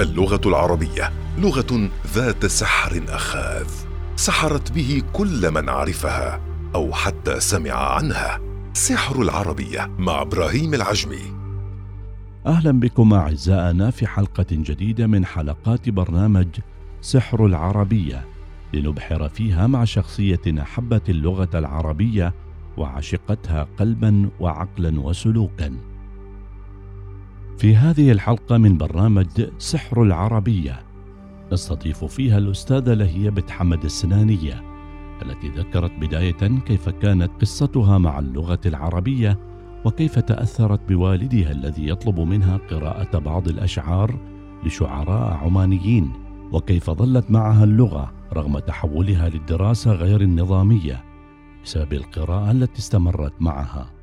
اللغة العربية لغة ذات سحر أخاذ سحرت به كل من عرفها أو حتى سمع عنها. سحر العربية مع إبراهيم العجمي. أهلا بكم أعزائنا في حلقة جديدة من حلقات برنامج سحر العربية لنبحر فيها مع شخصية أحبت اللغة العربية وعشقتها قلبا وعقلا وسلوكا. في هذه الحلقة من برنامج سحر العربية. نستضيف فيها الأستاذة لهية بنت حمد السنانية التي ذكرت بداية كيف كانت قصتها مع اللغة العربية وكيف تأثرت بوالدها الذي يطلب منها قراءة بعض الأشعار لشعراء عمانيين وكيف ظلت معها اللغة رغم تحولها للدراسة غير النظامية بسبب القراءة التي استمرت معها.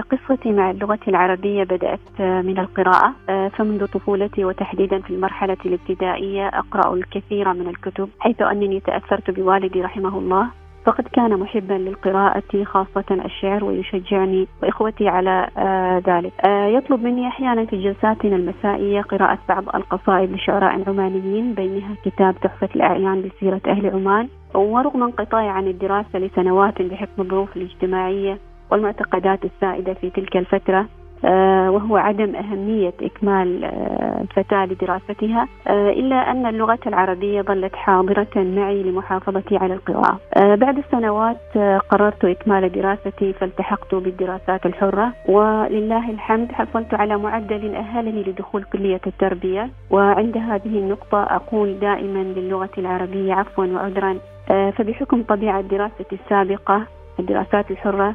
قصتي مع اللغة العربية بدأت آه، من القراءة آه، فمنذ طفولتي وتحديدا في المرحلة الابتدائية أقرأ الكثير من الكتب حيث أنني تأثرت بوالدي رحمه الله. فقد كان محبا للقراءة خاصة الشعر ويشجعني وإخوتي على ذلك. يطلب مني أحيانا في جلساتنا المسائية قراءة بعض القصائد لشعراء عمانيين بينها كتاب تحفة الأعيان بسيرة أهل عمان ورغم انقطاعي عن الدراسة لسنوات بحكم الظروف الاجتماعية والمعتقدات السائدة في تلك الفترة آه، وهو عدم أهمية إكمال آه، الفتاة لدراستها آه، إلا أن اللغة العربية ظلت حاضرة معي لمحافظتي على القراءة. بعد سنوات قررت إكمال دراستي فالتحقت بالدراسات الحرة ولله الحمد حصلت على معدل أهلني لدخول كلية التربية. وعند هذه النقطة أقول دائما للغة العربية عفوا وعذرا فبحكم طبيعة دراستي السابقة الدراسات الحرة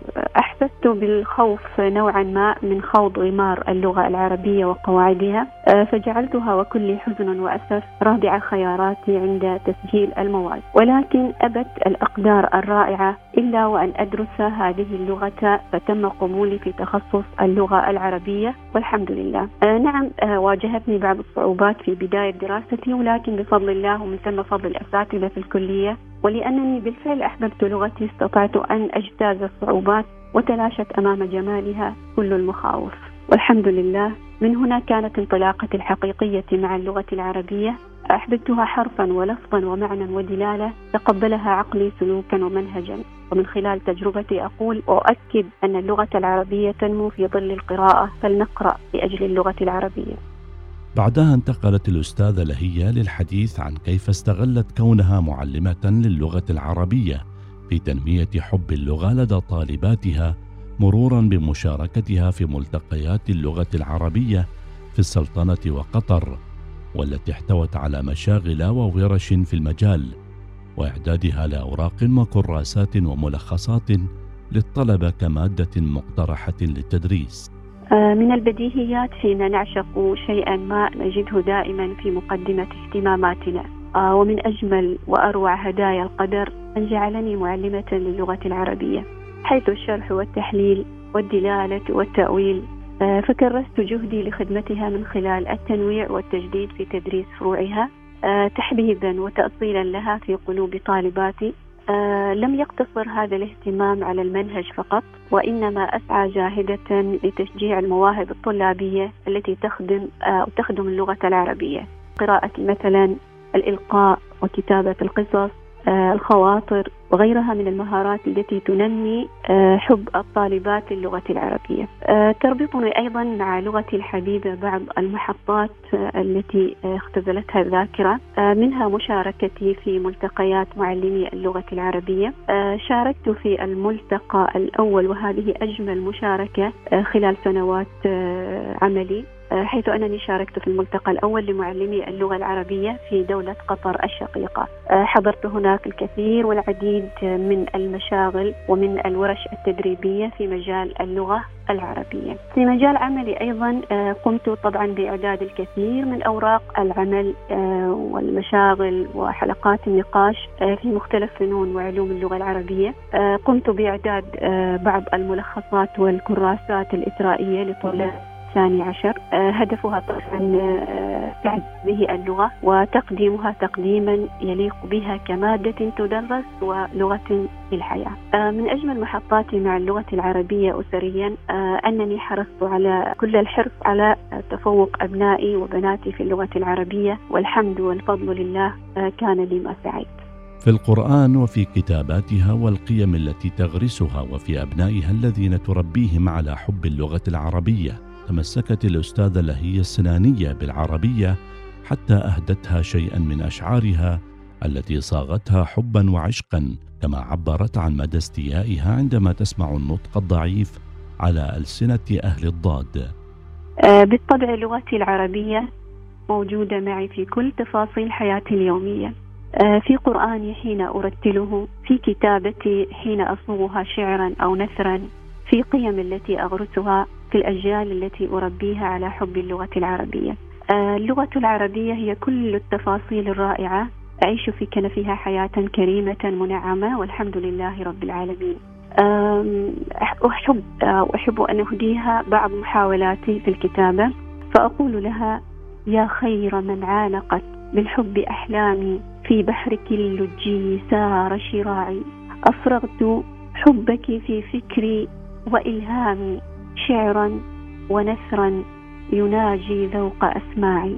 أحسست بالخوف نوعا ما من خوض غمار اللغة العربية وقواعدها آه، فجعلتها وكل حزن وأسف رابع خياراتي عند تسجيل المواد. ولكن أبت الأقدار الرائعة إلا وأن أدرس هذه اللغة فتم قبولي في تخصص اللغة العربية والحمد لله. آه، نعم آه، واجهتني بعض الصعوبات في بداية دراستي ولكن بفضل الله ومن ثم فضل الأساتذة في الكلية ولأنني بالفعل أحببت لغتي استطعت أن أجتاز الصعوبات وتلاشت أمام جمالها كل المخاوف. والحمد لله من هنا كانت انطلاقتي الحقيقية مع اللغة العربية. أحببتها حرفا ولفظا ومعنى ودلالة تقبلها عقلي سلوكا ومنهجا. ومن خلال تجربتي أقول وأؤكد أن اللغة العربية تنمو في ظل القراءة فلنقرأ لأجل اللغة العربية. بعدها انتقلت الأستاذة لهية للحديث عن كيف استغلت كونها معلمة للغة العربية. في تنمية حب اللغة لدى طالباتها مرورا بمشاركتها في ملتقيات اللغة العربية في السلطنة وقطر والتي احتوت على مشاغل وورش في المجال وإعدادها لأوراق وكراسات وملخصات للطلبة كمادة مقترحة للتدريس. آه، من البديهيات حين نعشق شيئا ما نجده دائما في مقدمة اهتماماتنا. آه، ومن أجمل وأروع هدايا القدر أن جعلني معلمة للغة العربية حيث الشرح والتحليل والدلالة والتأويل آه، فكرست جهدي لخدمتها من خلال التنويع والتجديد في تدريس فروعها تحبيبا وتأصيلا لها في قلوب طالباتي. آه لم يقتصر هذا الاهتمام على المنهج فقط وإنما أسعى جاهدة لتشجيع المواهب الطلابية التي تخدم آه تخدم اللغة العربية. قراءة مثلا الإلقاء وكتابة القصص آه، الخواطر وغيرها من المهارات التي تنمي آه، حب الطالبات للغة العربية. آه، تربطني أيضا مع لغتي الحبيبة بعض المحطات التي اختزلتها الذاكرة. منها مشاركتي في ملتقيات معلمي اللغة العربية. شاركت في الملتقى الأول وهذه أجمل مشاركة خلال سنوات عملي. حيث أنني شاركت في الملتقى الأول لمعلمي اللغة العربية في دولة قطر الشقيقة. حضرت هناك الكثير والعديد من المشاغل ومن الورش التدريبية في مجال اللغة العربية. في مجال عملي أيضا آه، قمت طبعا بإعداد الكثير من أوراق العمل آه، والمشاغل وحلقات النقاش آه، في مختلف فنون وعلوم اللغة العربية. قمت بإعداد بعض الملخصات والكراسات الإثرائية لطلاب الثاني عشر آه، هدفها طبعا آه، به اللغة وتقديمها تقديما يليق بها كمادة تدرس ولغة للحياة آه، من أجمل محطاتي مع اللغة العربية أسريا آه، أنني حرصت على كل الحرص على تفوق أبنائي وبناتي في اللغة العربية والحمد والفضل لله كان لي ما سعيت. في القرآن وفي كتاباتها والقيم التي تغرسها وفي أبنائها الذين تربيهم على حب اللغة العربية. تمسكت الأستاذة لهي السنانية بالعربية حتى أهدتها شيئا من أشعارها التي صاغتها حبا وعشقا كما عبرت عن مدى استيائها عندما تسمع النطق الضعيف على ألسنة أهل الضاد. آه، بالطبع لغتي العربية موجودة معي في كل تفاصيل حياتي اليومية. آه، في قرآني حين أرتله في كتابتي حين أصوغها شعرا أو نثرا في قيم التي أغرسها في الأجيال التي أربيها على حب اللغة العربية. آه، اللغة العربية هي كل التفاصيل الرائعة. أعيش في كنفها حياة كريمة منعمة والحمد لله رب العالمين. أحب أحب أن أهديها بعض محاولاتي في الكتابة. فأقول لها يا خير من عانقت بالحب أحلامي في بحرك اللجي سار شراعي. أفرغت حبك في فكري وإلهامي شعرا ونثرا يناجي ذوق أسماعي.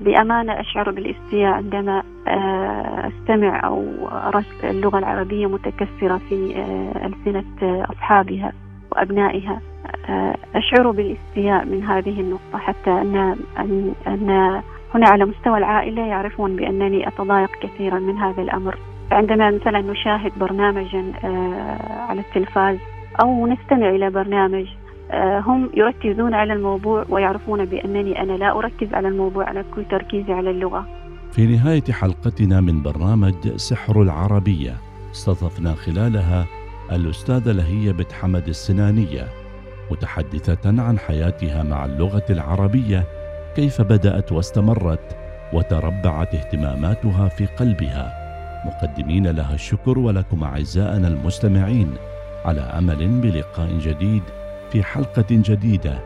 بأمانة أشعر بالاستياء عندما آه، أستمع أو أرى اللغة العربية متكسرة في آه، ألسنة أصحابها وأبنائها. آه، أشعر بالاستياء من هذه النقطة حتى أن أن هنا على مستوى العائلة يعرفون بأنني أتضايق كثيرا من هذا الأمر. عندما مثلا نشاهد برنامجا على التلفاز أو نستمع إلى برنامج هم يركزون على الموضوع ويعرفون بأنني أنا لا أركز على الموضوع على كل تركيزي على اللغة. في نهاية حلقتنا من برنامج سحر العربية استضفنا خلالها الأستاذة لهية بت حمد السنانية متحدثة عن حياتها مع اللغة العربية كيف بدأت واستمرت وتربعت اهتماماتها في قلبها. مقدمين لها الشكر ولكم أعزائنا المستمعين على أمل بلقاء جديد. في حلقة جديدة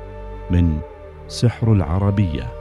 من سحر العربية.